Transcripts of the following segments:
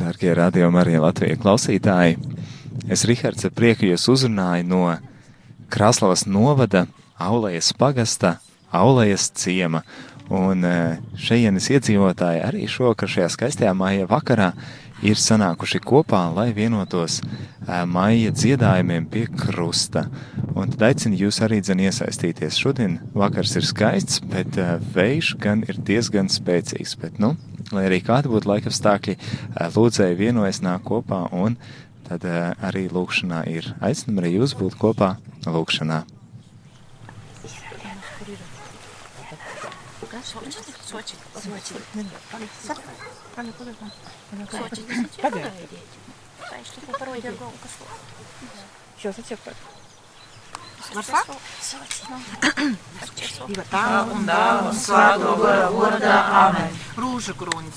Darbie radījumi arī Latvijas klausītāji! Es, Rihards, ar prieku jūs uzrunāju no Kraslavas novada Aulējas pagasta, Aulējas ciema. Un šejienes iedzīvotāji arī šovakar šajā skaistajā māja vakarā ir sanākuši kopā, lai vienotos maija dziedājumiem pie krusta. Un tad aicinu jūs arī dzen iesaistīties. Šodien vakars ir skaists, bet vējš gan ir diezgan spēcīgs. Bet, nu, lai arī kāda būtu laika apstākļi, lūdzēji vienojas nāk kopā un tad arī lūkšanā ir. Aicinam arī jūs būt kopā lūkšanā. Сочи, Сочи. Сочи, Pagaid. Viņš tur parod ar galvu,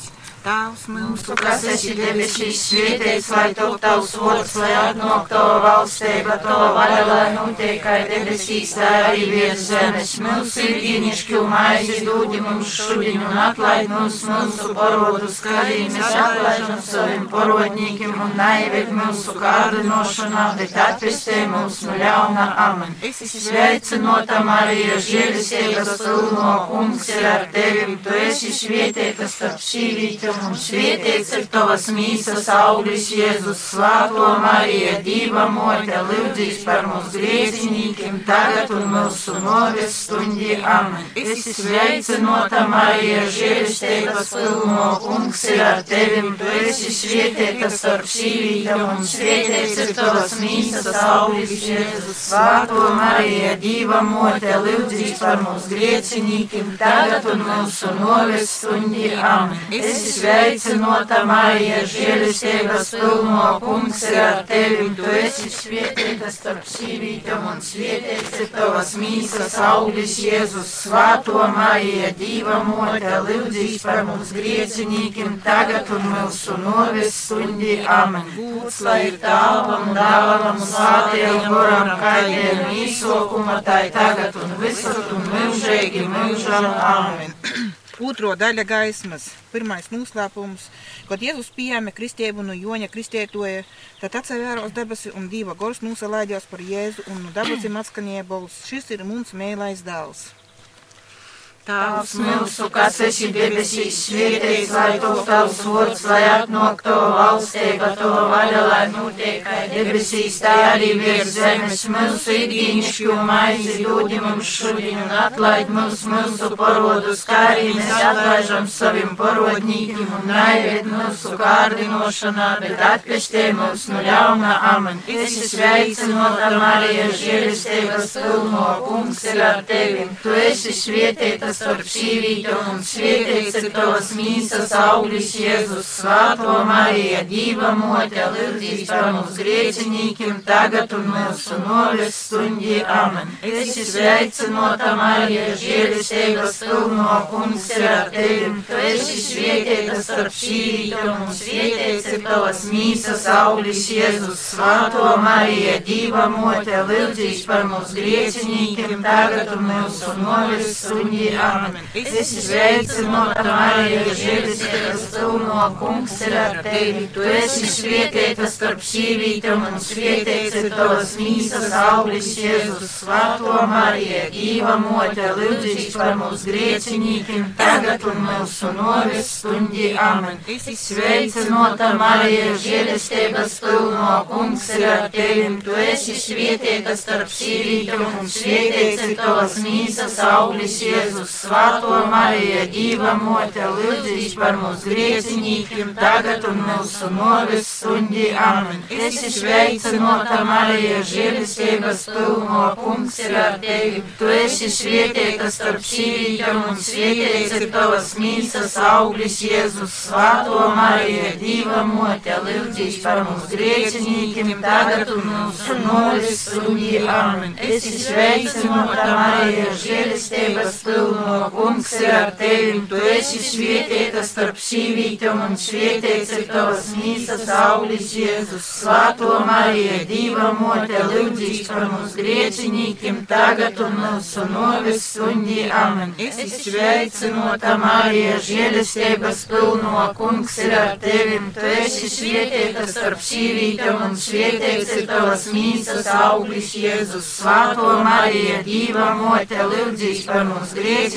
kas Tēvs mūsu, kas esi debesīs, svētīts, lai top tavs vārds, lai atnāk tava valstība, tava vaļa, lai notiek kā debesīs, tā arī virs zemes. Mūsu ikdienišķu maizi dūdi mums šodien un atlaid mums mūsu parodus, kā arī mēs atlaižam saviem parodņīkiem un naivēt mūsu kārdinošanā, bet atpestē mūs no ļauna. Amen. Sveicinota Marija, žēlistības pilno kungs ir ar tevi, tu esi svētītas starp sīvītiem svētīts ir tavas mīsas auglis Jēzus, svāto Marija, Dīva mote, lūdzīs par mūsu grēciniekiem, tagad un mūsu noves stundi. Amen. Es sveicinota Marija, žēlistības pilno kungs ir ar tevim, tu esi svētītas starp sīvītiem un svētīts ir tavas mīsas auglis Jēzus, svāto Marija, Dīva mote, lūdzīs par mūsu grēciniekiem, tagad un mūsu noves stundi. Amen. Es sveicinota Marija, žēlistības pilno kungs ir ar tevi, tu esi svētīta starp sīvītām un svētīts ir tavas mīsas auglis Jēzus, svāto Marija, Dīva mote, lūdzīs par mums griecinīkim tagad un mūsu noves stundi. Amen. Būs, lai ir tāvam, dāvam svētiem goram, kaidiem īsokuma, tai tagad un visur un mūžīgi mūžam. Amen. Otro daļa gaismas, pirmais noslēpums, kad Jēzus pieņēma kristību no Joņa kristietoja, tad atsevēros debesi un diva gors nosalēdījās par Jēzu un no debesīm atskanīja balss. Šis ir mums mēlais dēls. Tēvs mūsu, kas esi debesīs, svētīts, lai top tavs vārds, lai atnāk to valstība, to vaļa, lai notiek kā debesīs, tā arī virs zemes. Mūsu ikdienišķo maizi dūdi mums šodien un atlaid mums mūsu parodus, kā arī mēs atlaižam saviem parodnīkiem un naiviet mūsu kārdinošanā, bet atpestē mūs no ļauna. Amen. Es sveicinota Marija, žēlistības pilno, kungs ir ar tevi. Tu esi svētīta kas tarp šyvykio mums švietė, cipelasmysis auglis Jėzus, Svatva Marija, Dyva motelė, Jis mums grėčinykim, tagad mūsų nuolis stundį, amen. Visi sveicinota Marija, žėlis eigas pilno akums ir ateitim, visi švietė, kas tarp šyvykio mums švietė, cipelasmysis auglis Jėzus, Svatva Marija, Dyva motelė, Jis mums grėčinykim, tagad mūsų nuolis stundį, amen. Amen. Es sveicinota Marija, žēlistības pilno kungs ir ar tevi. Tu esi svētīta starp sīvītām un svētīts ir tavas mīsas auglis Jēzus. Svēto Marija, Dīva mote, lūdzīs par mūsu grēcinīkiem, tagad un mūsu novis stundi. Amen. Es sveicinota Marija, žēlistības pilno kungs ir ar tevi. Tu esi svētīta starp sīvītām un svētīts ir tavas mīsas auglis Jēzus. Svēto Marija, Dīva mote, lūdzīs par mūsu grēcinīkiem, tagad un mūsu novis stundi. Amen. Es sveicinota Marija, žēlistības pilno kungs ir ar tevi. Tu esi svētīta starp sīvītām un svētīts ir tavas mīsas auglis Jēzus. Svēto Marija, Dīva mote, lūdzīs par mūsu grēcinīkiem, tagad un mūsu novis stundi. Amen. Es sveicinota Marija, žēlistības pilno kungs ir ar tevi, tu esi svētīta starp sīvītām sīvītam un svētīts ir tavas mīsas auglis Jēzus. Svēto Mariju, Dieva mote, lūdzīs par mums griecinīkiem tagad un mūsu novis stundī. Amen. Es izsveicinota Marija, žēlestības pilno kungs ir ar tevim. Tu esi svētīta starp sīvītam un svētīts ir tavas mīsas auglis Jēzus. Svēto Mariju, Dieva mote, lūdzīs par mums griecinīkiem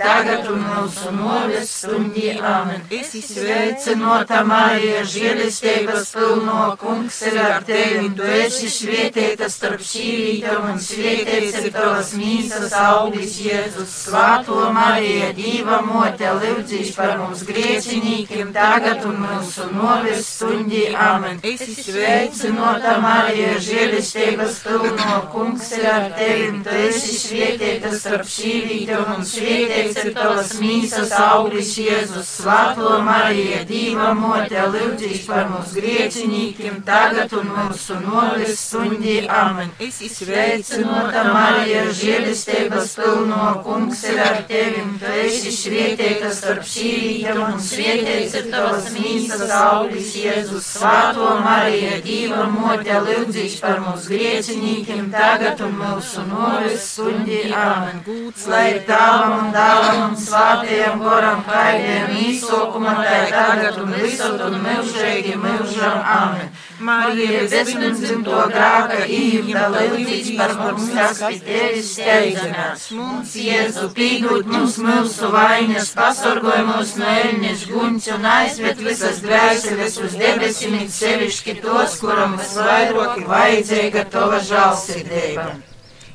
tagad un mūsu novis stundī. Amen. Es izsveicinota Marija, žēlestības pilno kungs ir ar tevi. Tu esi svētīta starp sīvītam un svētīts ir tavas mīsas auglis Jēzus. Svāto Marija, Dīva mote, lūdzīs par mums griecinīkiem tagad un mūsu novis stundī. Amen. Es izsveicinota Marija, žēlestības pilno kungs ir ar tevi. Tu esi svētīta starp sīvītam un svētīts ir tavas mīsas auglis Jēzus. Svāto Marija, Dīva mote, lūdzīs par mums griecinīkiem tagad un mūsu novis stundī. Amen. Es izsveicinota Marija, žēlistības pilno kungs ir ar tevim. Tu esi svētīta starp sīvītam un svētīts ir tavas mīsas auglis Jēzus. Svāto Marija, Dīva mote, lūdzīs par mums griecinīkiem tagad un mūsu novis stundī. Amen. Gūts, lai ir tāvam un dāvam un svātajam goram kaidiem īsokuma tai tagad un visot un milžīgi milžam. Amen. Marija, bezpieņemto grāka īvda, lūdzīs par mums, kas pie tevis steidzinās. Mums, Jēzu, pīdūt mums mūsu vainas, pasargoj mūs no eļņas guņas un aizved visas dvēseles uz debesīm, sevišķi tos, kuram visvairāk vajadzīga tava žālsirdība.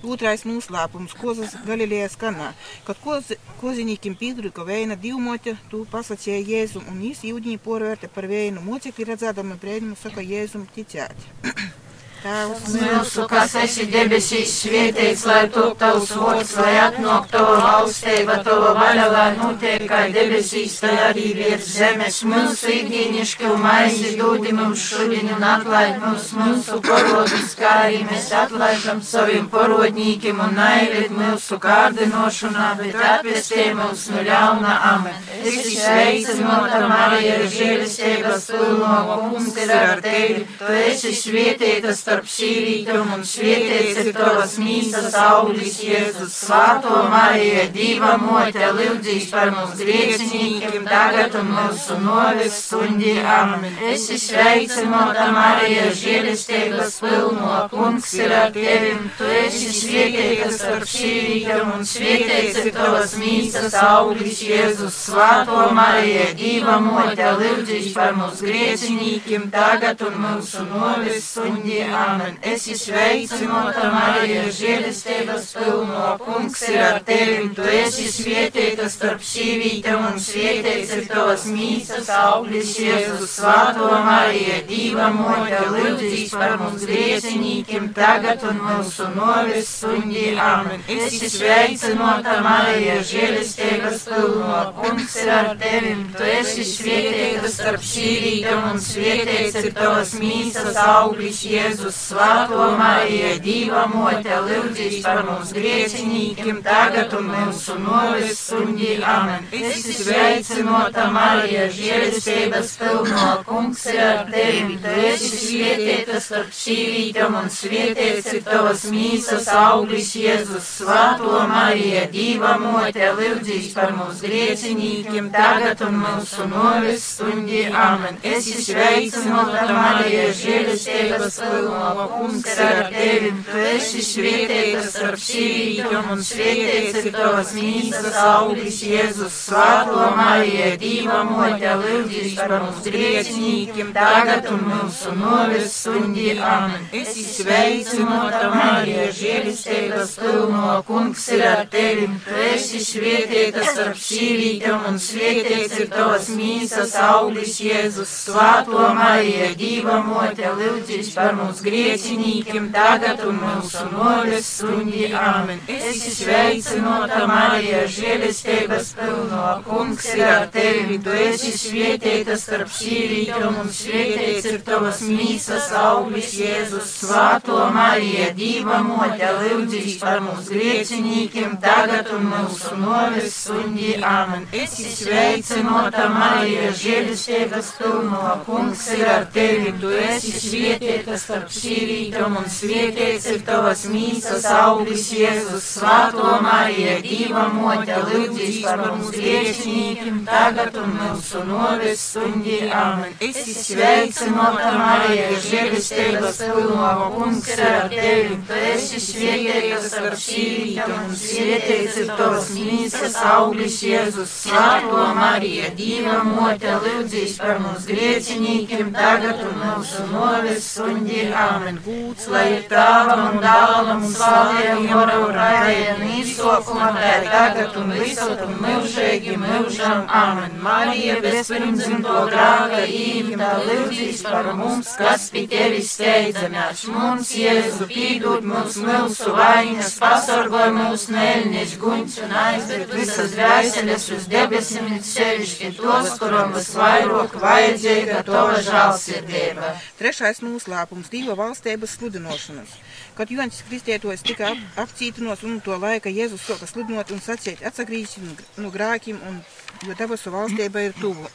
Otrais noslēpums - kozas Galilējas kanā. Kad koz, kozinīkim pīdrika vēina divmote, tu pasacīja Jēzum, un jis jūdņī porvērta par vēinu mocekli redzēdama brēnumu saka Jēzum ticēt. Tēvs Mūsu, kas esi debesīs, svētīts, lai top tavs vārds, lai atnāk tava valstība, tava vaļa, lai notiek kā debesīs, tā arī virs zemes. Mūsu ikdienišķu maizi dūdi mums šodien un atlaid mums mūsu parodus, kā arī mēs atlaižam saviem parodņīkiem un naivēt mūsu kārdinošanā, bet atpestē mūs no ļauna amen. Es sveicinota Marija, žēlistības pilno kungs ir ar tevi, tu esi svētītas starp sīvītam un ir tavas mīsas auglis Jēzus. Svāto Marija, Dīva mote, lūdzīs par mums griecinīkiem tagad un mūsu novis stundī. Amen. Es sveicinota Marija, žēlistības pilno kungs ir ar tevim. Tu esi svētītas starp sīvītam un ir tavas mīsas auglis Jēzus. Svāto Marija, Dīva mote, lūdzīs par mums griecinīkiem tagad un mūsu novis stundī. Amen. Es sveicinota Marija, žēlistības pilno kungs ir ar tevi. Tu esi svētīta starp sīvītam un svētīts ir tavas mīsas auglis Jēzus. Svāto Marija, Dīva mote, lūdzīs par mums griecinīkiem tagad un mūsu novis stundī. Amen. Es sveicinota Marija, žēlistības pilno kungs ir ar tevi. Tu esi svētīta starp sīvītam un svētīts ir tavas mīsas auglis Jēzus. Svāto Marija, Dīva mote, lūdzīs par mums griecinīkiem tagad un mūsu novis stundī. Amen. Es sveicinota Marija, žēlistības pilno kungs ir ar tevi. Tu esi svētīta starp sīvītam un svētīts ir tavas mīsas auglis Jēzus. Svāto Marija, Dīva mote, lūdzīs par mums griecinīkiem tagad un mūsu novis stundī. Amen. Es sveicinota Marija, žēlistības pilno kungs ir ar tevi. Tu esi svētīta starp sīvītam un svētīts ir tavas mīsas auglis Jēzus. Svāto Marija, Dīva mote, lūdzīs par mums griecinīkiem tagad un mūsu novis stundī. Amen. Es sveicinota Marija, žēlistības pilno kungs ir ar tevi. Tu esi svētīta starp sīvītam un svētīts ir tavas mīsas auglis Jēzus. Svāto Marija, Dīva mote, lūdzīs par mums grieķinīkiem, tagad un mūsu noves stundī. Āmen. Es sveicināta Marija, žēlestības pilno, kungs ir ar tevi, tu esi svietēta starp sīvītiem un svietēts ir tavas mīsas auglis Jēzus. Svāto Marija, Dīva mote, lūdzīs par mums grieķinīkiem, tagad un mūsu noves stundī. Āmen. Es sveicināta Marija, žēlestības pilno, kungs ir ar tevi, tu esi svietēta starp sīvītiem un svietēts ir tavas mīsas auglis Jēzus. Svāto Marija, Dīva mote, lūdzīs par mums grieķinīkiem, tagad un mūsu noves stundī. Āmen. Es sveicināta Marija, žēlestības pilno, kungs ir ar tevi, tu esi svietēta starp sīvītiem un svietēts ir tavas mīsas auglis Jēzus. Svāto Marija, Dīva mote, lūdzīs par mums grieķinīkiem, tagad un mūsu noves stundī. Āmen. Gūts, lai ir tāvam un dālam un jora un raidiem īsokuma, tā tagad un visot un mūžīgi mūžam. Āmen. Marija, bezpirmdzimto grāka, īmta, lūdzīs par mums, kas pie tevi steidzamies. Mums, Jēzu, pīdūt mums mūsu vainas, pasargoj mūs neļņeš guņš un aizved visas dvēseles uz debesīm, sevišķi tos, kuram visvairāk vajadzīga tava žālsirdība. Trešais noslēpums - Dieva valstības sludinošanas. Kad Jonas Kristētojas tika ap, apcītinos un to laika Jēzus soka sludinot un sacīt atsagrīsim no grākiem, un, jo debesu valstība ir tuvu.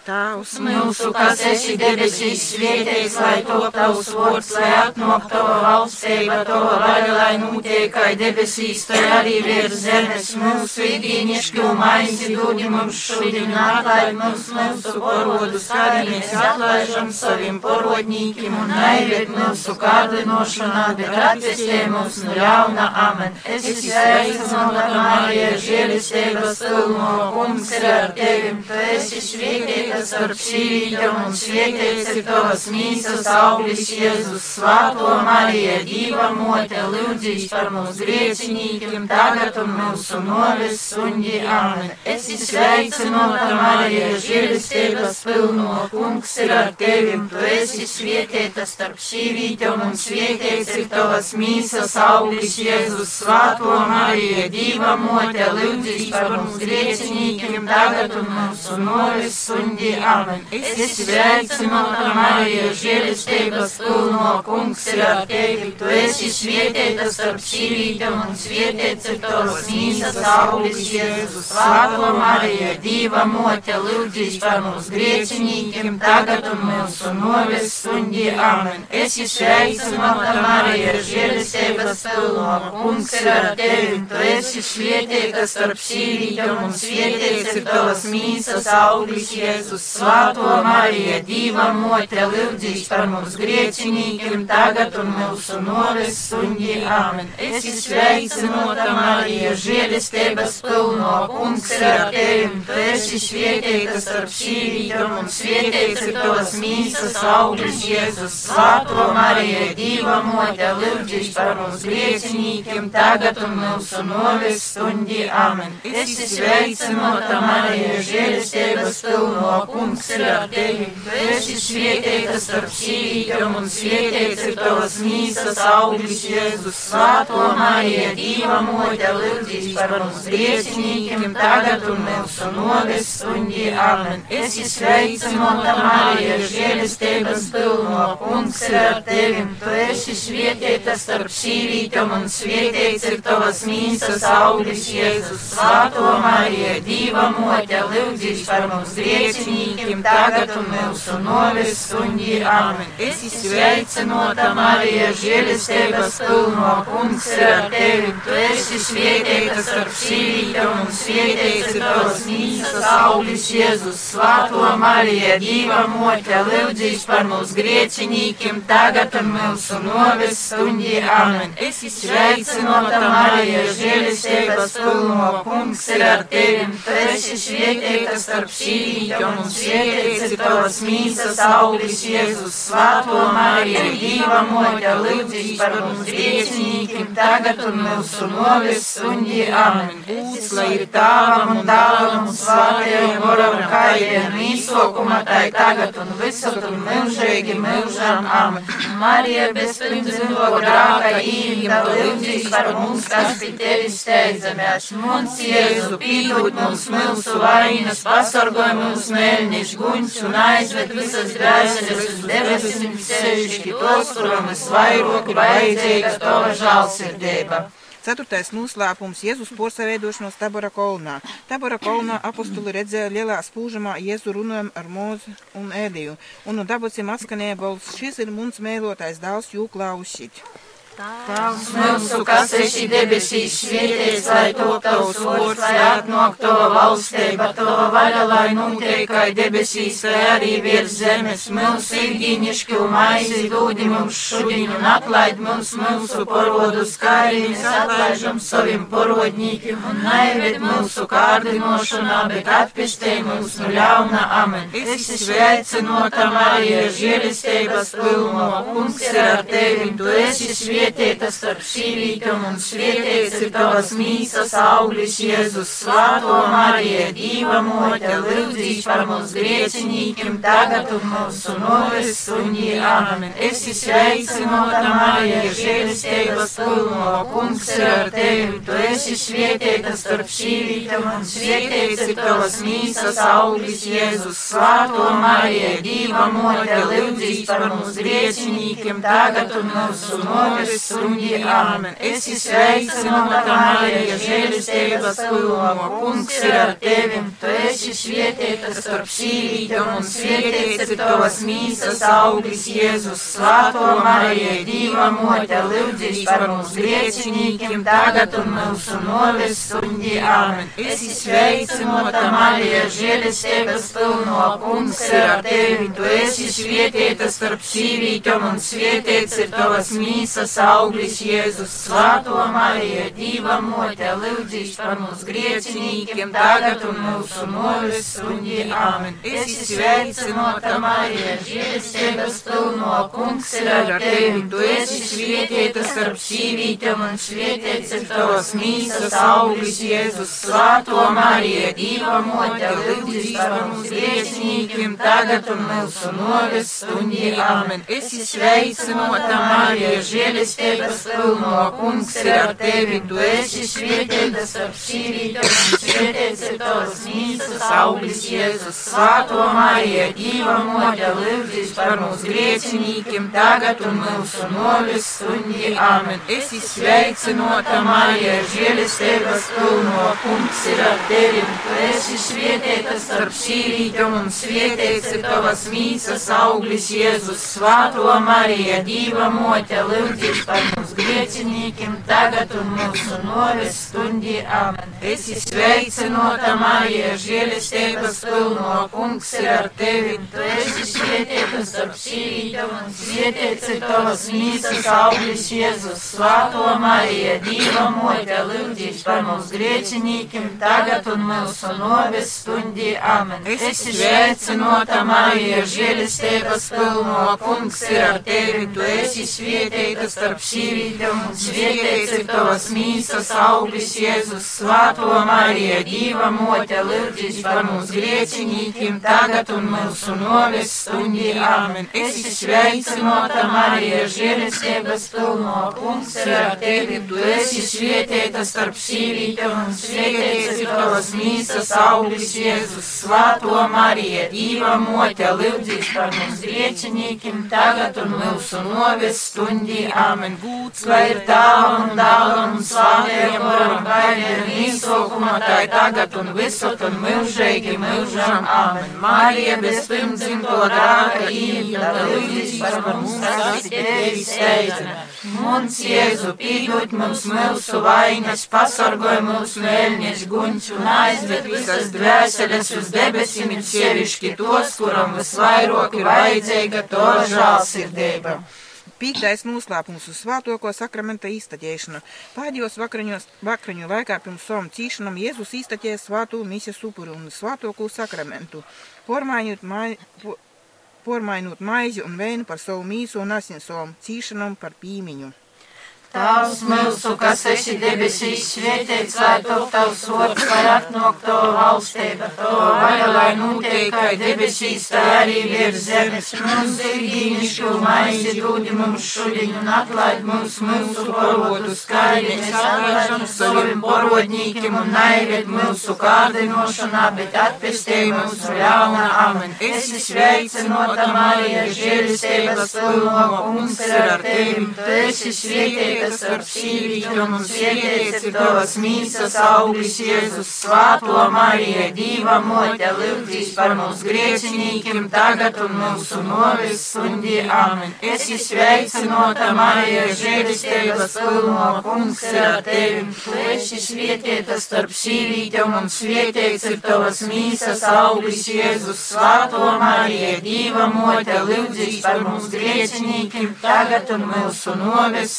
Tēvs Mūsu, kas esi debesīs, svētīts, lai top tavs vārds, lai atnāk tava valstība, tava vaļa, lai notiek kā debesīs, tai arī virs zemes. Mūsu ikdienišķo maizi dodi mums šodien, atlaid mums mūsu porodus, arī mēs atlaižam saviem porodnīkiem un naiviet mūsu kārdinošanā, bet atvestē mūs no ļauna. Amen. Es sveicināta Marija, žēlistības pilno, kungs ir ar tevi, tu esi svētīts svētītas starp sīvītēm un svētīts ir tavas mīsas auglis Jēzus. Svāto Marija, Dīva mote, lūdzīs par mums griecinīkiem, tagad un mūsu noves sundi. Amen. Es izsveicinota Marija, žēlistības pilno, kungs ir ar tevi, tu esi svētītas starp sīvītēm un svētīts ir tavas mīsas auglis Jēzus. Svāto Marija, Dīva mote, lūdzīs par mums griecinīkiem, tagad un mūsu noves sundi. Amen. Es sveicināta Marija, žēlistības pilno, kungs ir ar tevi, tu esi svētīta starp sīvītēm un svētīts ir tavs mīsas auglis Jēzus. Svāto Marija, Dīva mote, lūdzīs par mums griecinīkiem, tagad un mūsu noves stundī. Amen. Es sveicināta Marija, žēlistības pilno, kungs ir ar tevi, tu esi svētīta starp sīvītēm un svētīts ir tavs mīsas auglis Jēzus. Jēzus, Svāto Mariju, Dīva mote, lūdzīs par mums griecinīkiem, tagad un mūsu noves suņģi. Āmen. Es izsveicinota Marija, žēlestības pilno, kungs ir ar tevi, tu esi svētīta starp šīvītām un svētīts ir tavas mīsas augļus Jēzus. Svāto Mariju, Dīva mote, lūdzīs par mums griecinīkiem, tagad un mūsu noves suņģi. Āmen. Es izsveicinota Marija, žēlestības pilno, kungs ir ar tevi. Tu esi svētīta starp sīvītām un svētīts ir tavas mīsas augļus Jēzus. Svāto Marija, Dīva mote, lūdzīs par mums griecinīkiem, tagad un mūsu noves stundī. Amen. Es izsveicinota Marija, žēlistības pilno, kungs ir ar tevi. Tu esi svētīta starp sīvītām un svētīts ir tavas mīsas augļus Jēzus. Svāto Marija, Dīva mote, lūdzīs par mums griecinīkiem grēciniekiem tagad un mūsu novis suņģi. Amen. Es izsveicinota Marija, žēlistības pilno, kungs ir ar tevi. Tu esi svētīta starp sīvītām un svētīts ir tavas mīsas auglis Jēzus. Svāto Marija, Dīva mote, lūdzīs par mūsu grēciniekiem tagad un mūsu novis suņģi. Amen. Es izsveicinota Marija, žēlistības pilno, kungs ir ar tevi. Tu esi svētīta starp sīvītām svētīts ir tavas mīsas auglis, Jēzus, Svētā Marija, Dieva mote, lūdzīs par mums griecinīkiem, tagad un mūsu novis suņi, amen. Lai ir tāvam un dāvam un svētajam varam kājiem, īsokuma tai tagad un visur un mūžīgi mūžam, amen. Marija, bezpirmzimto grāka īņa, lūdzīs par mums, kas pie tevis steidzamies. Mums, Jēzu, pīdūt mums mūsu vainas, pasargoj mūs mēļņš guņš un aizved visas dvēseles uz debesīm, sevišķi tos, kuram visvairāk ir vajadzīga tava žālsirdība. Ceturtais noslēpums - Jēzus porcelānošanos Tabora kolonā. Tabora kolonā apostuli redzēja lielā spūžamā Jēzu runājumu ar mūzu un ēdiju, un no dabūsim atskanēja balss: Šis ir mums mēlotais dēls, jūklausīt. Tavs mūsu, kas esi debesīs, svētīts, lai top tavs vārds, lai atnāk tava valstība, tava vaļa, lai kā debesīs, lai arī virs zemes. Mūsu ikdienišķu maizi dūdi mums šodien un atlaid mums mūsu arī mēs atlaižam saviem porodņīkiem un naived mūsu kārdinošanā, bet atpestē mūs no ļauna. Amen. Es sveicinota Marija, žēlistības pilno, kungs ir ar tevi, tu esi svētīts svētītas starp sīvītām un svētīts ir tavas mīsas auglis Jēzus Svāto Mariju, Dīva mote, lūdzīs par mums griecinīkiem, tagad un mūsu noves suņi, amen. Esi sveicinota Marija, žēlistības pilno, kungs ir ar tevi, tu esi svētītas starp sīvītām un svētīts ir tavas mīsas auglis Jēzus Svāto Mariju, Dīva mote, lūdzīs par mums griecinīkiem, tagad un mūsu noves suņi, amen. Esi sveicinota Marija, žēlistības pilno, kungs ir ar tevi, tu esi svētīta starp sīvītām un svētīts ir tavas mīsas auglis Jēzus, Svāto Marija, Dīva mote, lūdzīs par mums griecinīkiem, tagad un mūsu noves suņi, amen. Esi sveicinota Marija, žēlistības pilno, kungs ir ar tevi, tu esi svētīta starp sīvītām un svētīts ir tavas mīsas auglis Jēzus, Svāto Mariju, Dīva mote, lūdzīs par mums griecinīkiem, tagad un mūsu novis suņi, amen. Esi sveicinota Marija, žēlistības pilno, kungs ir ar tevi, tu esi svētīta starp sīvītām un svētīts ir tavas mīsas auglis Jēzus, Svāto Mariju, Dīva mote, lūdzīs par mums griecinīkiem, tagad un mūsu novis suņi, amen. Esi sveicinota Marija, žēlistības pilno, kungs ir ar tevi, tu esi svētīta starp sīvītām un svētīts ir tavas mīsas auglis Jēzus, Svāto Mariju, Dīva mote, lūdzīs par mums griecinīkiem, tagad un mūsu novis suņi, amen. Esi sveicinota Marija, žēlistības pilno, kungs ir ar tevi, tu esi svētīta starp sīvītām un svētīts ir tavas mīsas auglis Jēzus, Svāto Mariju, Dīva mote, lūdzīs par mums griecinīkiem, tagad un mūsu novis stundi, amen. Esi sveicinota Marija, žēlistības pilno, kungs ir ar tevi, tu esi svētīta starp sīvītām un svētīts ir tavas mīsas auglis Jēzus, Svāto Mariju, Dīva mote, lūdzīs par mums griecinīkiem, tagad un mūsu novis stundi, amen. Esi sveicinota Marija, žēlistības pilno, kungs ir ar tevi, tu esi svētīta starp sīvītām un svētīts ir tavas mīsas auglis Jēzus, Svāto Mariju, Dīva mote, lūdzīs par mums griecinīkiem, tagad un mūsu novis stundi, amen. Esi sveicinota Marija, žēlistības pilno, kungs ir ar tevi, tu esi svētīta starp sīvītām un svētīts ir tavas mīsas auglis Jēzus, Svāto Mariju, Dīva mote, lūdzīs par mums griecinīkiem, tagad un mūsu novis stundi, amen. Gūts, lai ir tāvam un dāvam un slāvējam varam gaidiem īsokuma, tā ir tagad un visur un milžīgi milžam, amen. Marija bez pirmdzimto dāka īņa, lūdzīs par mums, kas tevi steidzam. Mums, Jēzu, pīdot mums mūsu vainas, pasargoj mūsu mēļņas guņus un aizved visas dvēseles uz debesīm, ir sevišķi tos, kuram visvairāk ir vajadzīga to žālsirdība. Pīktais noslēpums uz svātoko sakramenta iztaķēšanu. Pēdējos vakariņos, vakariņu laikā pirms savam cīšanam Jēzus iztaķēja svāto misijas upuru un svātoko sakramentu, pormaiņot, mai, po, pormaiņot maizi un vēnu par savu mīsu un asinsomu, cīšanam par pīmiņu. Tavs mūsu, kas esi debesīs, svētīts, lai top tavs vārds, lai atnāk to valstība, to vaļa, lai notiek, kā debesīs, tā arī virs zemes. Mums ir dīnišu maizi, dūdi mums šodien un atlaid mums mūsu parodus, kā arī mēs atlaidam saviem parodnīkiem un naived mūsu kārdinošanā, bet atpestē mūsu ļauna. Amen. Esi sveicinota Marija, žēlistības pilno, kungs ir ar tevi, tu esi svētīta svētītas ar sīvītām un ir tavas mīsas auglis Jēzus svāto Marija, Dīva mote, lūdzīs par mums griecinīkiem tagad un mūsu novis stundī. Amen. Esi sveicinota Marija, žēlistības pilno kungs ir ar tevi. Tu esi svētītas starp sīvītām un svētīts ir tavas mīsas auglis Jēzus svāto Marija, Dīva mote, lūdzīs par mums griecinīkiem tagad un mūsu novis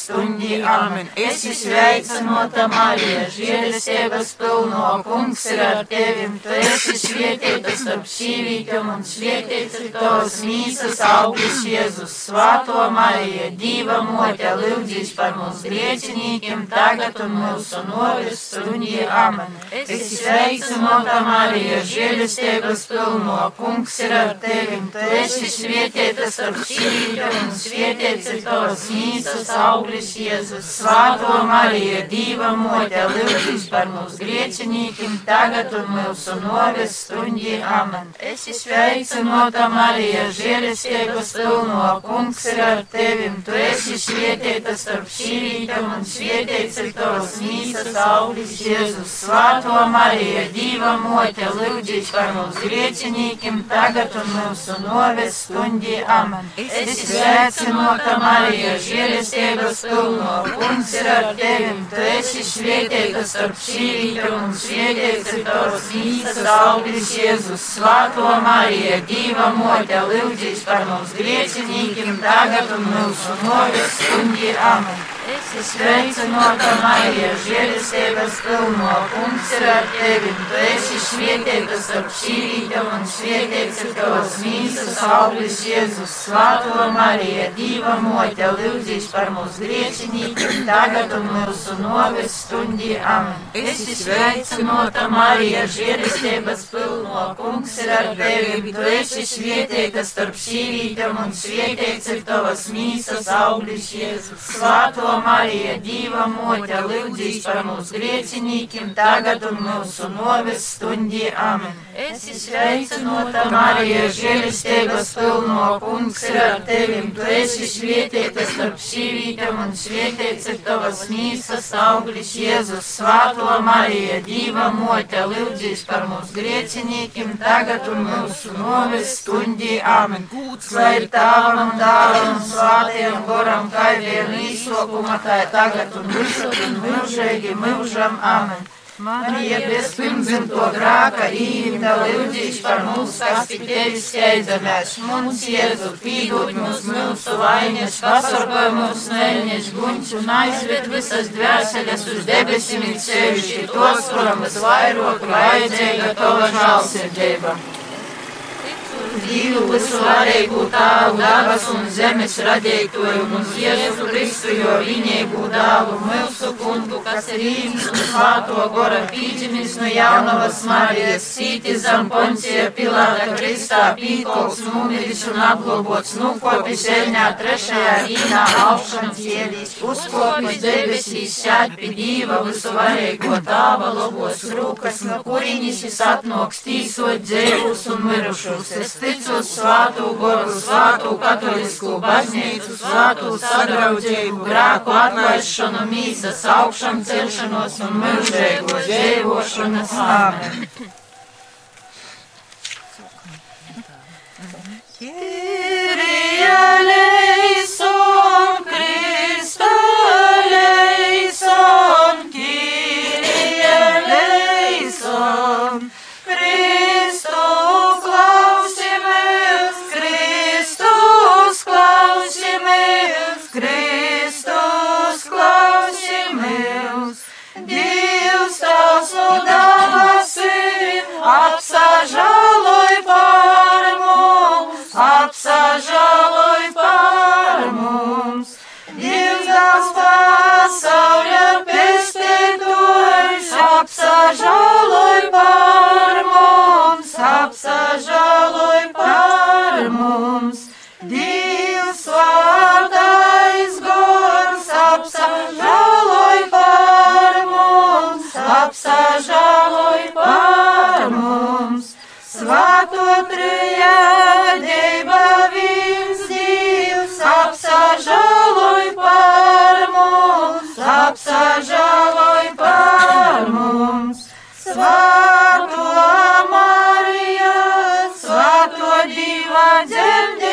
stundī. Amen. Esi sveicinota Marija, žēlestības pilno, kungs ir ar tevim. Tu esi svētīta starp sīvītiem un svētīts ir tavas mīsas auglis Jēzus. Svāto Marija, Dīva mote, lūdzīs par mums griecinīkiem, tagad un mūsu novis stundī. Amen. Esi sveicinota Marija, žēlestības pilno, kungs ir ar tevim. Tu esi svētīta starp sīvītiem un svētīts ir tavas mīsas auglis Jēzus. Jēzus, Svētā Marija, Dieva mote, lūdzīs par mums griecinīkiem, tagad un mūsu noves stundī. Amen. Esi sveicinota Marija, žēlestības pilno, kungs ir ar tevim, tu esi svētīta starp sīvītām un svētīts ir tavs mīsas auglis Jēzus. Svētā Marija, Dieva mote, lūdzīs par mums griecinīkiem, tagad un mūsu noves stundī. Amen. Esi sveicinota Marija, žēlestības pilno, kungs ir ar tevim, tu esi svētīta starp sīvītām un svētīts ir tavs mīsas auglis Jēzus. Svētā Marija, Dieva mote, lūdzīs par mums griecinīkiem, tagad un mūsu novis stundī. Amen. Sveicinota Marija, žēlestības pilno, kungs ir ar tevi, tu esi svētīta starp sīvītām un svētīts ir tavas mīsas auglis Jēzus. Svētā Marija, Dieva mote, lūdzīs par mums griecinīkiem, tagad un mūsu novis stundī. Amen. Esi sveicinota Marija, žēlestības pilno, kungs ir ar tevi, tu esi svētīta starp sīvītām un svētīts ir tavas mīsas auglis Jēzus. Svētā Marija, Dieva mote, lūdzīs par mūsu griecinīkiem, tagad un mūsu noves stundī. Amen. Esi sveicinota Marija, žēlistības pilno, kungs ir ar tevim, tu esi svētīta starp sīvītām un svētīts ir tavas mīsas auglis Jēzus. Svētā Marija, Dieva mote, lūdzīs par mūsu griecinīkiem, tagad un mūsu noves stundī. Amen. Lai ir tāvam un dāvam, svātiem goram, kā vien īsokuma tā ir tagad un visur un mūžīgi mūžam. Amen. Marija bez pirmzimto grāka īmta lūdzīs par mums, kas pie tevis steidzamies. Mums Jēzu pīdot mums mūsu vainas, pasargāj mūs neļņas guņš un aizved visas dvēseles uz debesīm un sevišķi tos, kuram visvairāk vajadzīga tava žālsirdība. Dievu visvarīgu tālu, dabas un zemes radītoju un Jēzu Kristu, jo viņēgu dāvu mūsu kungu, kas ir īms un svāto gora pīģimis no jaunavas Marijas, sīti zem poncija Pilāta Kristā, pīkols, numiris un apglobots, nukopis eļņā trešajā rīnā augšana cielīs, uzkopis debesīs, sēd pie Dieva visvarīgo tāva lobos rūkas, no kuriņas jis atnoks tīsot dzēvus un mirušus. Uz svātu goru, svātu katolisku baznīcu, svātu sadraudzību, grāku atlaišanu, mīsas augšanu, celšanos un mūžēgo dzīvošanas. Amen. Kyrie eleison, apsažāloj par mums, apsažāloj par mums. Apsažaloj par mums. Svāto Marija, svāto Dieva dzemdētoja,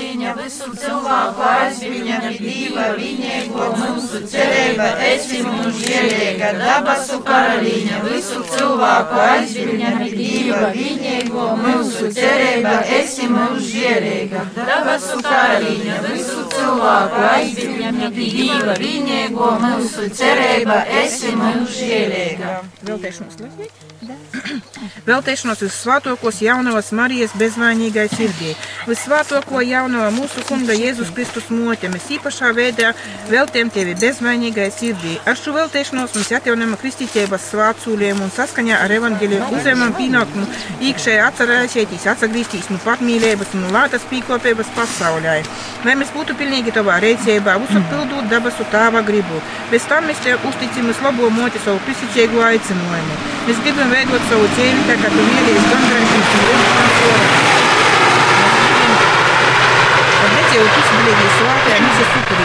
Karaliņa visu cilvēku aizviņa dīva viņēgo mūsu cerība esi mums žēlīga. Dabasu karaliņa visu cilvēku aizviņa dīva viņēgo mūsu cerība esi mums žēlīga. Dabasu karaliņa visu cilvēku aizviņa dīva viņēgo mūsu cerība esi žēlīga. Veltēšanos lasīt? Veltēšanos uz svētokos jaunavas Marijas bezvainīgai sirdī. Visvētoko jaunava mūsu kunga Jēzus Kristus mote, mēs īpašā veidā veltiem tevi bezvainīgai sirdī. Ar šo veltēšanos mums atjaunama kristītības svātsūliem un saskaņā ar evaņģēliju uzēmam pienākumu īkšēji atcerēsieties, atsagrīstīs no patmīlības un lātas pīkopības pasaulē. Lai mēs būtu pilnīgi tavā reicībā, uzpildot dabasu tāva gribu. Bez tam mēs tev uzticamies labo moti savu prisicīgu aicinājumu. Mēs gribam veidot savu ceļu, tā kā tu mīlies gandarīšanas un lūgšanas Redzēju, ka izbrīdī svātajā misijas supurī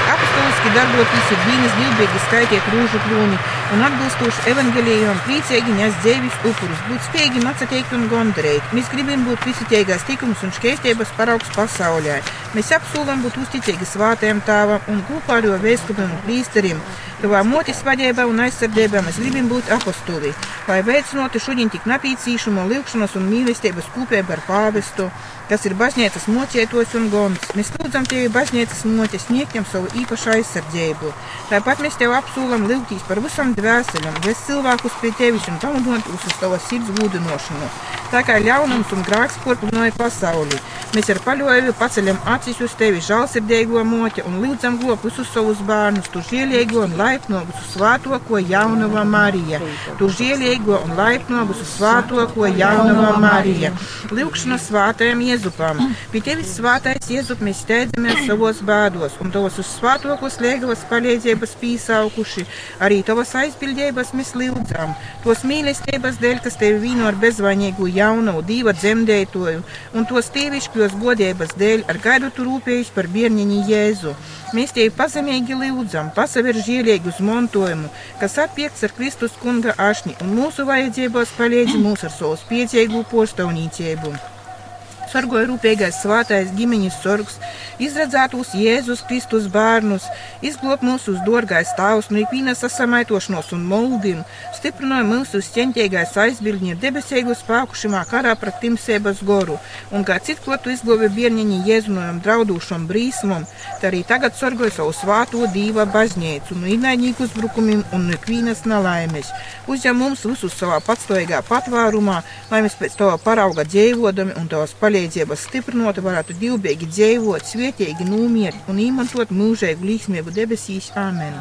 apostoliski darboties ir vienas divbēgi skaitiet rūžu krūni un atbilstoši evaņģēlijam priecīgi nes dzēvis upurus, būt spējīgi macateikt un gondarēt. Mēs gribam būt visitēgās tikums un škeistības paraugs pasaulē. Mēs apsūlam būt uzticīgi svātajam tāvam un kopā ar jo vēskupiem un prīsterim. Tavā motis vadībā un aizsardzībā mēs gribam būt apostoli, lai veicinātu šodien tik napīcīšumu, lūgšanas un mīlestības kopību ar pāvestu, kas ir baznīcas mocētos un gons. Mēs lūdzam tevi baznīcas moķes sniegtiem savu īpašu aizsardzību. Tāpat mēs tev apsūlam lūgtīs par visam dvēselēm, ves cilvēkus pie tevis un pamudināt uz tavas sirds gūdinošanu. Tā kā ļaunums un grāks porplinoja pasauli, mēs ar paļoju paceļam acis uz tevi žālsirdīgo moķi un lūdzam glop visus savus bērnus, tu žielīgo un laipno visu svātoko jaunava Marija. Tu žielīgo un laipno visu svātoko jaunava Marija. Lūkšana svātajam Jēzupam. Pie tevis svātais Jēzup mēs steidzamies savos bādos, un tavas uz svāto rokas liegavas palīdzības pīsaukuši, arī tavas aizbildības mēs lūdzam, tos mīlestības dēļ, kas tevi vīno ar bezvainīgu jaunu, dīva dzemdētoju, un tos tīvišķos godības dēļ ar gaidu tu rūpējies par bērniņu Jēzu. Mēs tevi pazemīgi lūdzam, pasaver žielīgi uz montojumu, kas atpiekts ar Kristus kunga ašņi, un mūsu vajadzībos palīdzi mūs ar savu spiecīgu postaunīcību sargoja rūpīgais svātais ģimeņas sorgs, izredzētos Jēzus Kristus bērnus, izglāb mūsu dārgais tēvs no ikvienas sasamaitošanos un moldiem, stiprināja mūsu ķentīgais aizbildņi debesīgu spēku šimā karā pret timsēbas goru, un kā citklotu izglāba bērniņi Jēzunojam draudūšam brīsmam, tā arī tagad sorgoja savu svāto dīva baznīcu no inaidnieku uzbrukumiem un no ikvienas nelaimes. Uzņem mums visus savā patstāvīgā patvērumā, lai mēs pēc to parauga dzīvodami un tavas palīdzības palīdzības stiprinot, varētu divbēgi dzīvot, svietīgi nomiert un īmantot mūžēgu līksmību debesīs. Āmen!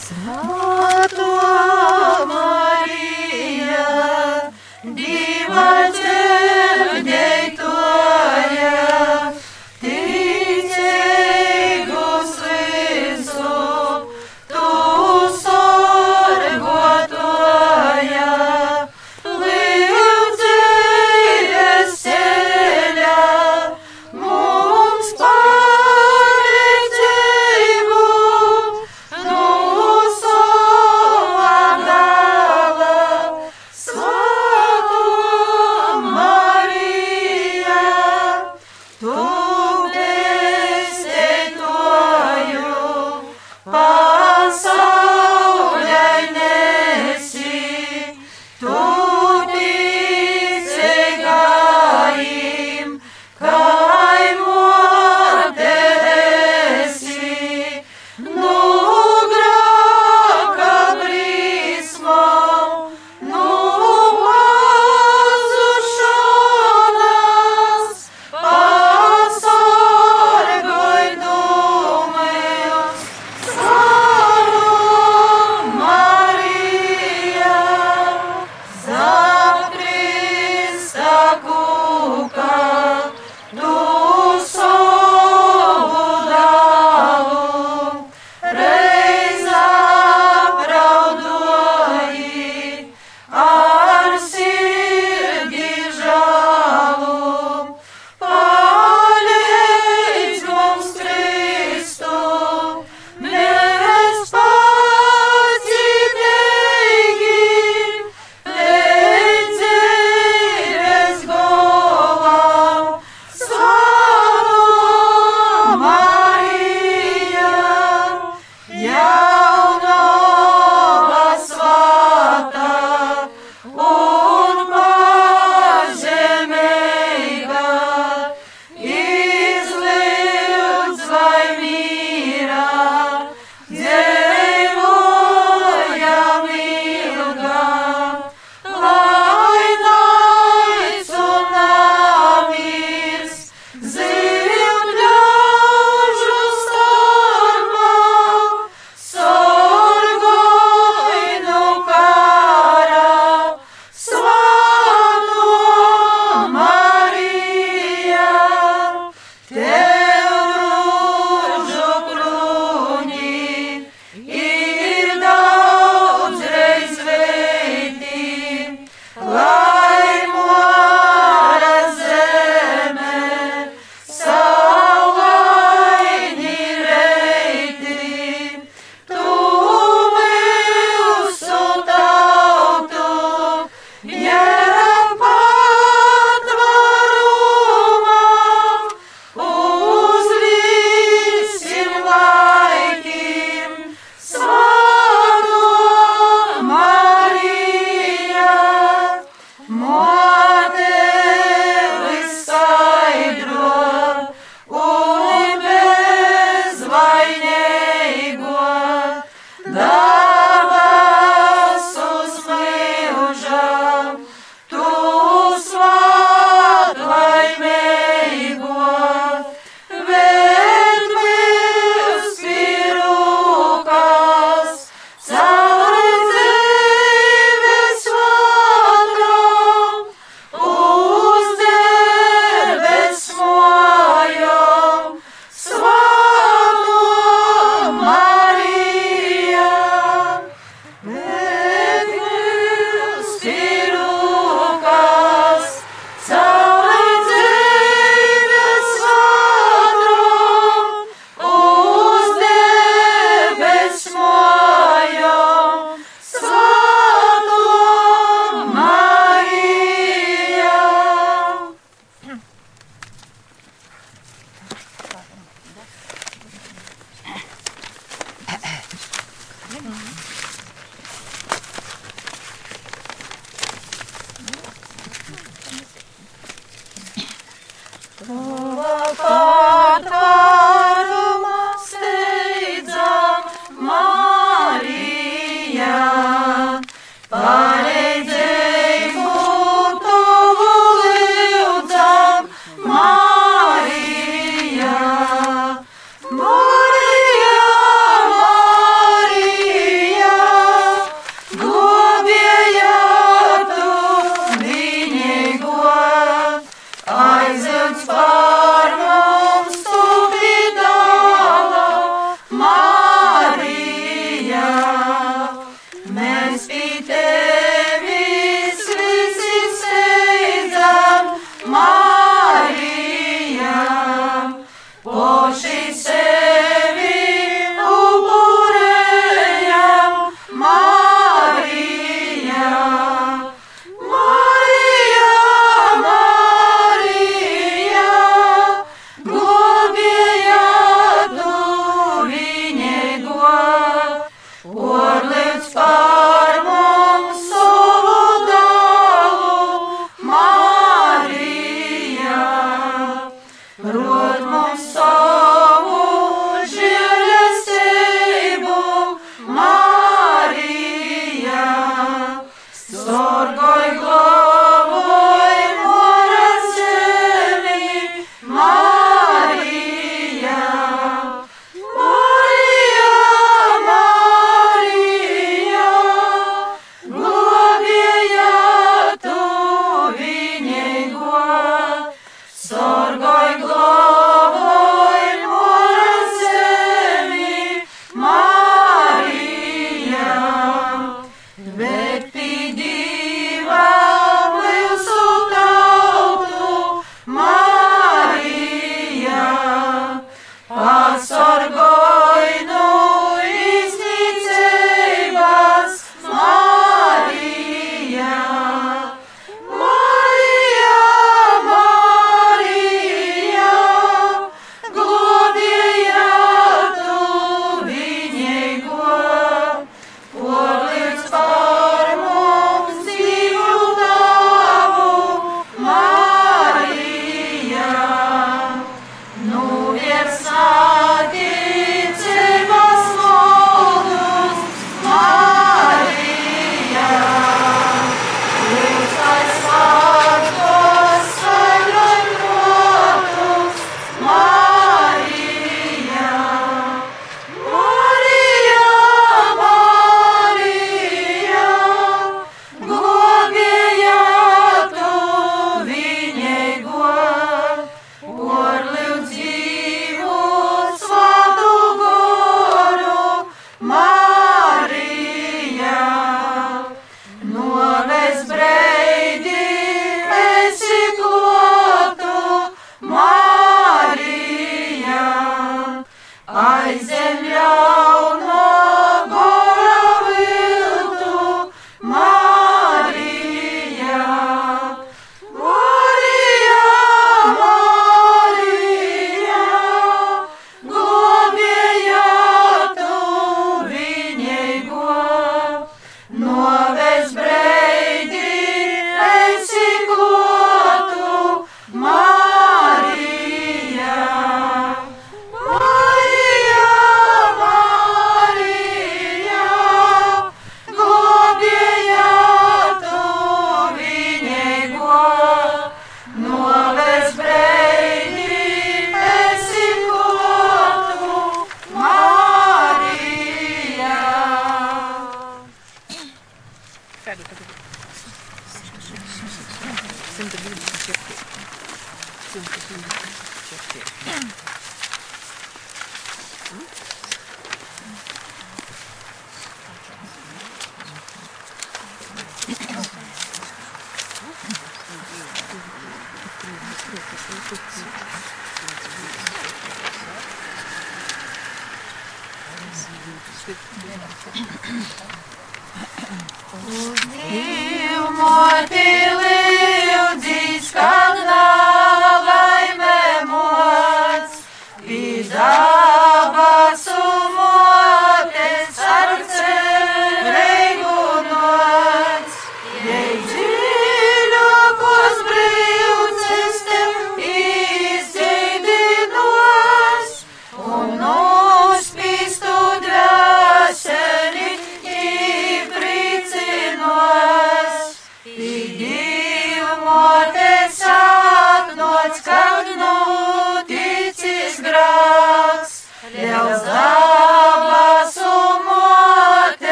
Svētā Marija, Dieva dzirdētoja,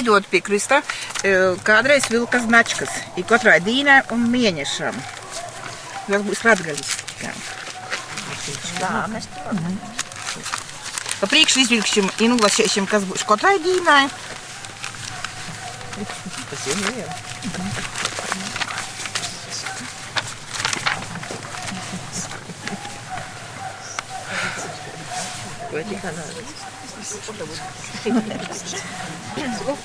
Dzīvot pie Krista, e, kādreiz vilka značkas, ir katrai dīnai un mēnešam. Tas būs latgaļis. Jā, mēs to Pa priekšu izvilkšķim un uzlasīšam, kas būs katrai dīnai. Tas ir jau.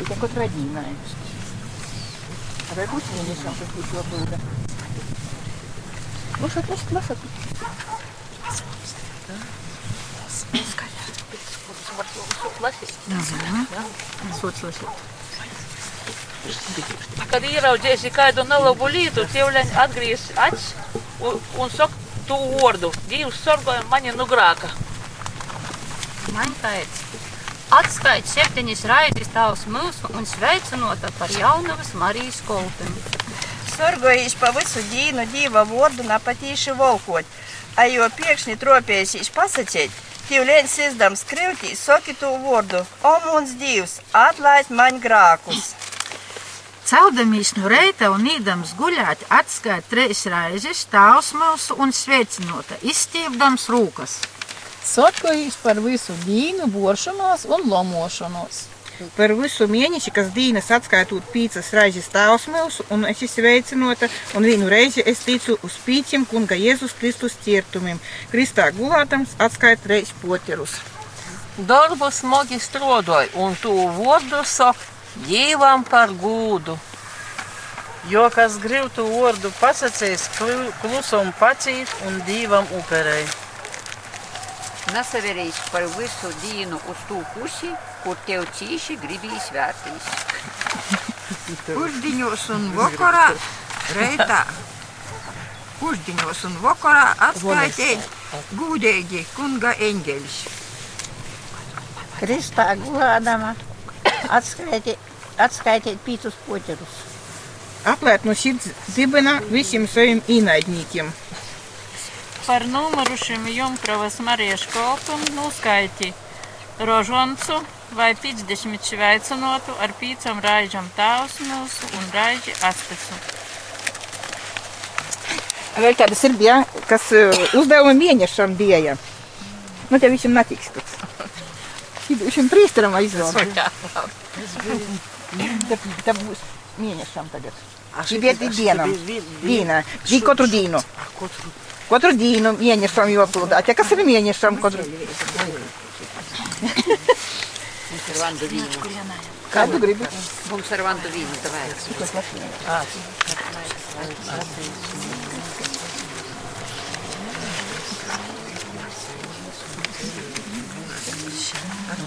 Ir katrai dīnai. Vai būs mēnešam, kas būs jau būda? Lasat, lasat, lasat. Sots lasīt. Kad ieraudzīsi kādu nelabu lietu, ķēvleņi atgriež acis un, un saka tu vārdu. Dievs sorgoja mani nu grāka. Man teica, atskait septiņas raizes tavs mūsu un sveicinota par jaunavas Marijas kolteni. Sorgojīs pa visu dīnu dīva vārdu napatīši volkot, a jo piekšņi tropēsīs pasacēt, tīvlēns izdams krivtī soki tu vārdu, o mums divs, atlaid man grākus. Celdamīs no reita un īdams guļāt, atskaita trīs reizes tēvs mūsu un sveicinota, izstiepdams rūkas. Sotkojīs par visu dīnu, boršanos un lomošanos. Par visu mēneši, kas dīnas atskaitot pīcas raizes tēvs mūsu, un es sveicinota, un vienu reizi es ticu uz pīķiem kunga Jēzus Kristus ciertumiem. Kristā gulātams atskait reiz poterus. Darbu smagi strādāja un tu vārdu saka Dievam par gūdu. Jo kas grib tu vārdu pasakīs, klusum pacīt un divam uperei. Nesaverīs par visu dienu uz tū pusi, kur tev cīši gribīs vērtīs. Pusdiņos un vakarā reitā. Pusdiņos un vakarā atskaitīt gūdīgi kunga eņģeļus. Kristā gulādama atskaitīt, atskaitīt pītus poķerus. Aplēt no sirds dibina visiem saviem īnaidniekiem. Par nomurušiem Junkravas Marijas kolpam nuskaiti rožoncu vai 50 šveicinotu ar pīcam raižam tēvs mūsu un raiži astesu. Vēl tādas ir bija, kas uzdevuma mēnešam bija. Nu, te следующим пристром айзон. Да мене сам тогда. Тебе ты деном. Дина. Ди котрудину. Котрудину мене сам его плода. А тебя сам мене сам котрудину. Каду грибы. Бум серванту вину, давай. А,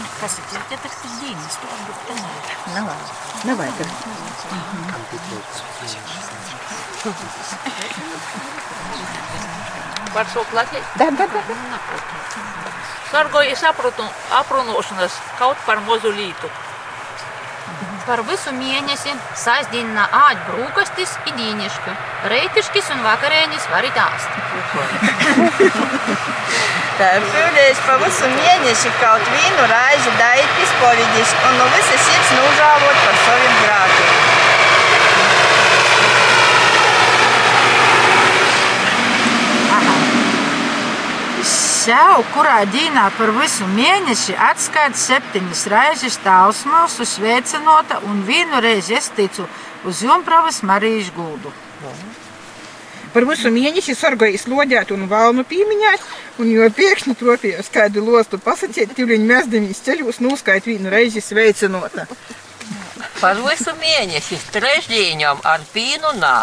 atšķirība. Kas ir tie tas dīnas? To varbūt tomēr. Nav, nevajag. Var šo platīt? Da, da, da. Sorgoja aprunāšanas kaut par mazu lītu. Par visu mēnesi sasdīna āķi brūkastis i dīnišķu, reitiškis un vakarēnis varit āst. Tā pildījis pa visu mēneši kaut vienu raizi daīt izpovidis un no visas sirds nūžāvot par saviem grākiem. Sev, kurā dīnā par visu mēnesi atskaita septiņas reizes tāls mūsu sveicinota un vienu reizi es ticu uz Jumpravas Marijas guldu. Par visu mēnesi sargājis loģēt un valnu pīmiņāt, un jo pēkšņi tropījos kādu lostu pasakēt, tīvliņu mēsdamīs ceļos nūskait vienu reizi sveicinota. Par visu mēnesi trešdieņam ar pīnu nā.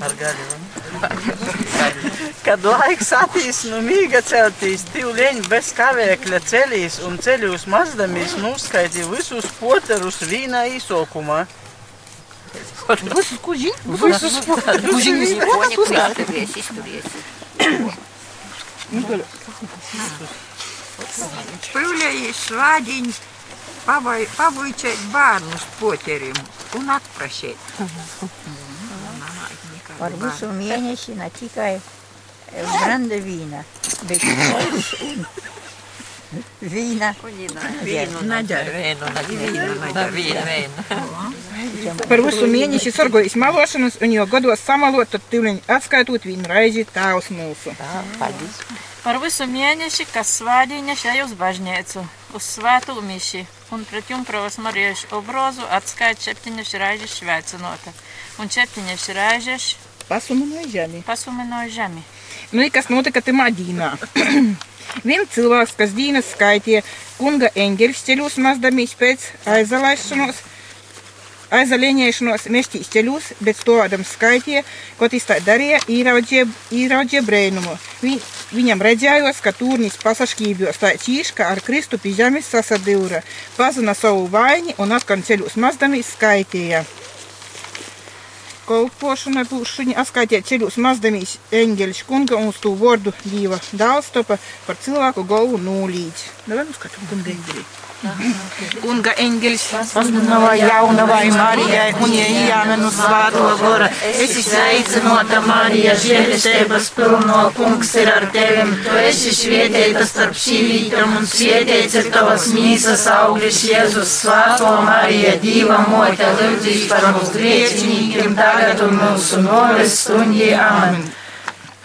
Ar gaļu. Kad laiks attīs no mīga celtīs, tīvleņi bez kavēkļa ceļīs un ceļos mazdamies nuskaiti visus poterus vīna īsokumā. Visus kuģiņus? Visus kuģiņus? Poņi, izturies, izturies. Spēlējis svādiņu, pavojčēt bērnus poterim un atprašēt. Par visu mēnesi ne tikai branda vīna, bet kols un vīna. Vīnu nedara. Vīnu nedara. Vīnu nedara. Par visu mēnesi sargājis malošanas, un jo gados samalot, tad tīvliņi atskaitot vienu reizi tāvs mūsu. Paldies. Par visu mēnesi, kas svādiņa šai uz bažņēcu, uz svētu miši, un pret jumpravas mariešu obrozu atskait septiņas reizes šveicinota, un septiņas reizes Pasuminoja žemi. pasuminoja žemi. Nu, kas notika tamā dīnā? Viens cilvēks, kas dīnas skaitīja kunga eņģeļus ceļos mazdamīs pēc aizalaišanos, aizalieņēšanos meštīs ceļos, bet stovādam skaitīja, ko tas tā darīja, īraudzīja brēnumu. Vi, viņam redzējos, ka tūrnis pasaškībjos tā cīš, ka ar Kristu pie žemes sasadīra, pazina savu vaini un atkal ceļos mazdamīs skaitīja kolpošana būs šuņi atskaitiet ceļus mazdamīs eņģeļš kunga un uz tū vordu dīva dālstopa par cilvēku galvu nūlīdz. Davai nu skatu kunga eņģeļi. Kunga eņģeļs pasludinava jaunavai Marijai un ieejāmenu svāto gora. Esi sveicinota, Marija, žēlistības pilno kungs ir ar tevim. Tu esi svietēta starp šīvītām un svietēts ir tavas mīsas auglis Jēzus svāto Marija, Dīva mote, lūdzīs par mums grieķinīkiem tagad un mūsu noves stundī. Amen.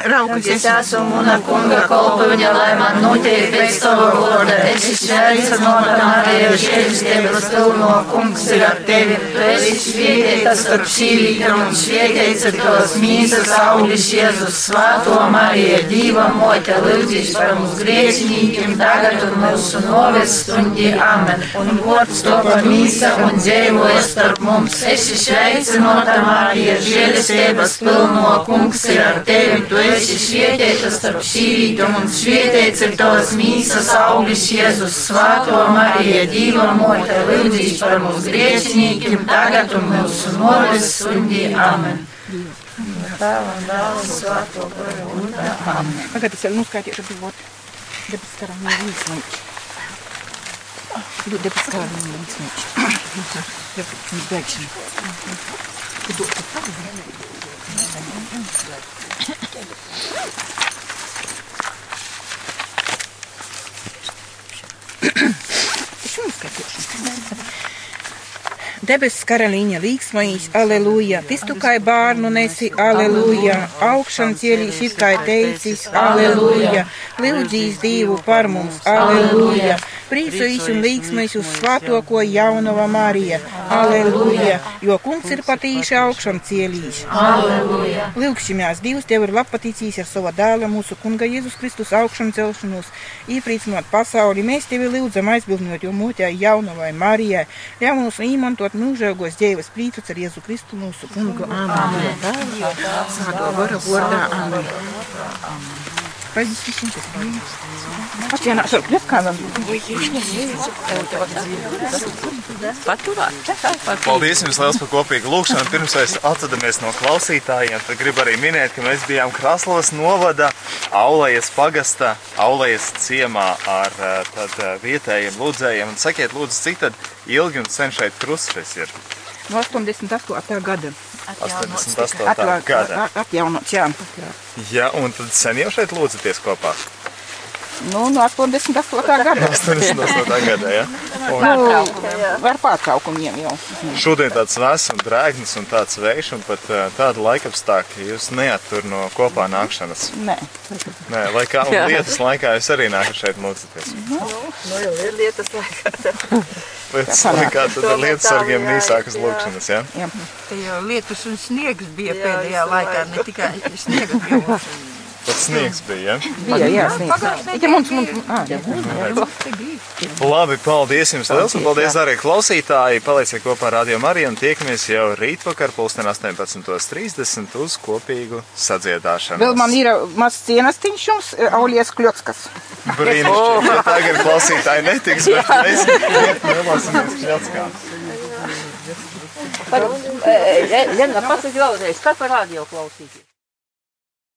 Raukas Es esmu una kunga kolpoņa, lai man notiek pēc tava vārda. Es sveicinota, Marija, žēlistības pilno kungs ir ar tevi. Tu esi svietēta starp šīvītām un svietēts ir tavas mīsas auglis Jēzus svāto Marija, Dīva mote, lūdzīs par mums grieķinīkiem tagad un mūsu noves stundī. Amen. Un gods to par mīsa un dzīvoja starp mums. Esi sveicinota, Marija, žēlistības pilno kungs ir ar tevi. Tu esi svietēta starp šīvītām un svietēts ir tavas mīsas auglis Jēzus svāto Marija, Dīva mote, lūdzīs par mums grieķinīkiem tagad un mūsu noves stundī. Amen. Tēvam, dēlam, svāto garu un amen. Tagad es vēl nuskaitīšu divot. Debes karam jau līdzniņš. Debes karam jau līdzniņš. Debes bēgšana. Debesis karaliņa līksmais, aleluja! Tistu kā bērnu nesi, aleluja! Augšām cielīs ir kā teicis, aleluja! Lūdzīs Dievu par mums, aleluja! Priecājis un līksmais uz svētoko jaunava Marija, aleluja! Jo kungs ir patīši augšām cielīs. Aleluja! Lūkšķimās, Dievs tev ir labpatīcīs ar savu dēlu, mūsu kunga Jēzus Kristus augšām celšanos, iepriecinot pasauli. Mēs tevi lūdzam aizbildinot jo motē jaunavai Marijai, ļauj mums īmantot mūžīgos dzīves prītus ar Jēzu Kristu mūsu kungu. Amen. Svētā vara vārdā. Amen. Paldies visiem, kas bija. Atvienāšu ar kļūkām. Paturāt. Paldies jums liels par kopīgu lūgšanu. Pirms mēs atvadamies no klausītājiem, tad gribu arī minēt, ka mēs bijām Kraslovas novada Aulējas pagasta, Aulējas ciemā ar eh, tad, eh, vietējiem lūdzējiem. Un sakiet, lūdzu, cik tad ilgi un sen šeit krustfes ir? No 88. gada. 88. gada. Atjaunots, jā. Jā, un tad sen jau šeit lūdzaties kopā. Nu, no 88. gada. 88. gadā, ja? Un Nu, ar pārtraukumiem jau. šodien tāds vēss un drēgnis un tāds vējš un pat uh, tāda laikapstākļa jūs neattur no kopā nākšanas. Nē. Nē, lai kā un lietas laikā jūs arī nākat šeit lūdzaties. Nu, jau ir lietas laikā. Laikā tad ar lietas sargiem jā, īsākas jā. lūkšanas, ja? Jā. Te jau lietus un sniegs bija Jā, pēdējā laikā, ne tikai sniega pļūs. Pat sniegs bija, ja? Bija, jā, sniegs. Ja mums, mums, ā, jā. Labi, paldies jums liels un paldies arī klausītāji. Palieciet kopā ar Radio Mariju un tiekamies jau rītvakar pulksten 18.30 uz kopīgu sadziedāšanu. Vēl man ir mazs cienestiņš jums, Aulies Kļotskas. Brīnišķīgi, ja tagad klausītāji netiks, bet mēs nelāsimies kļatskā. Lena, pasaka vēlreiz, kā par radio klausīties?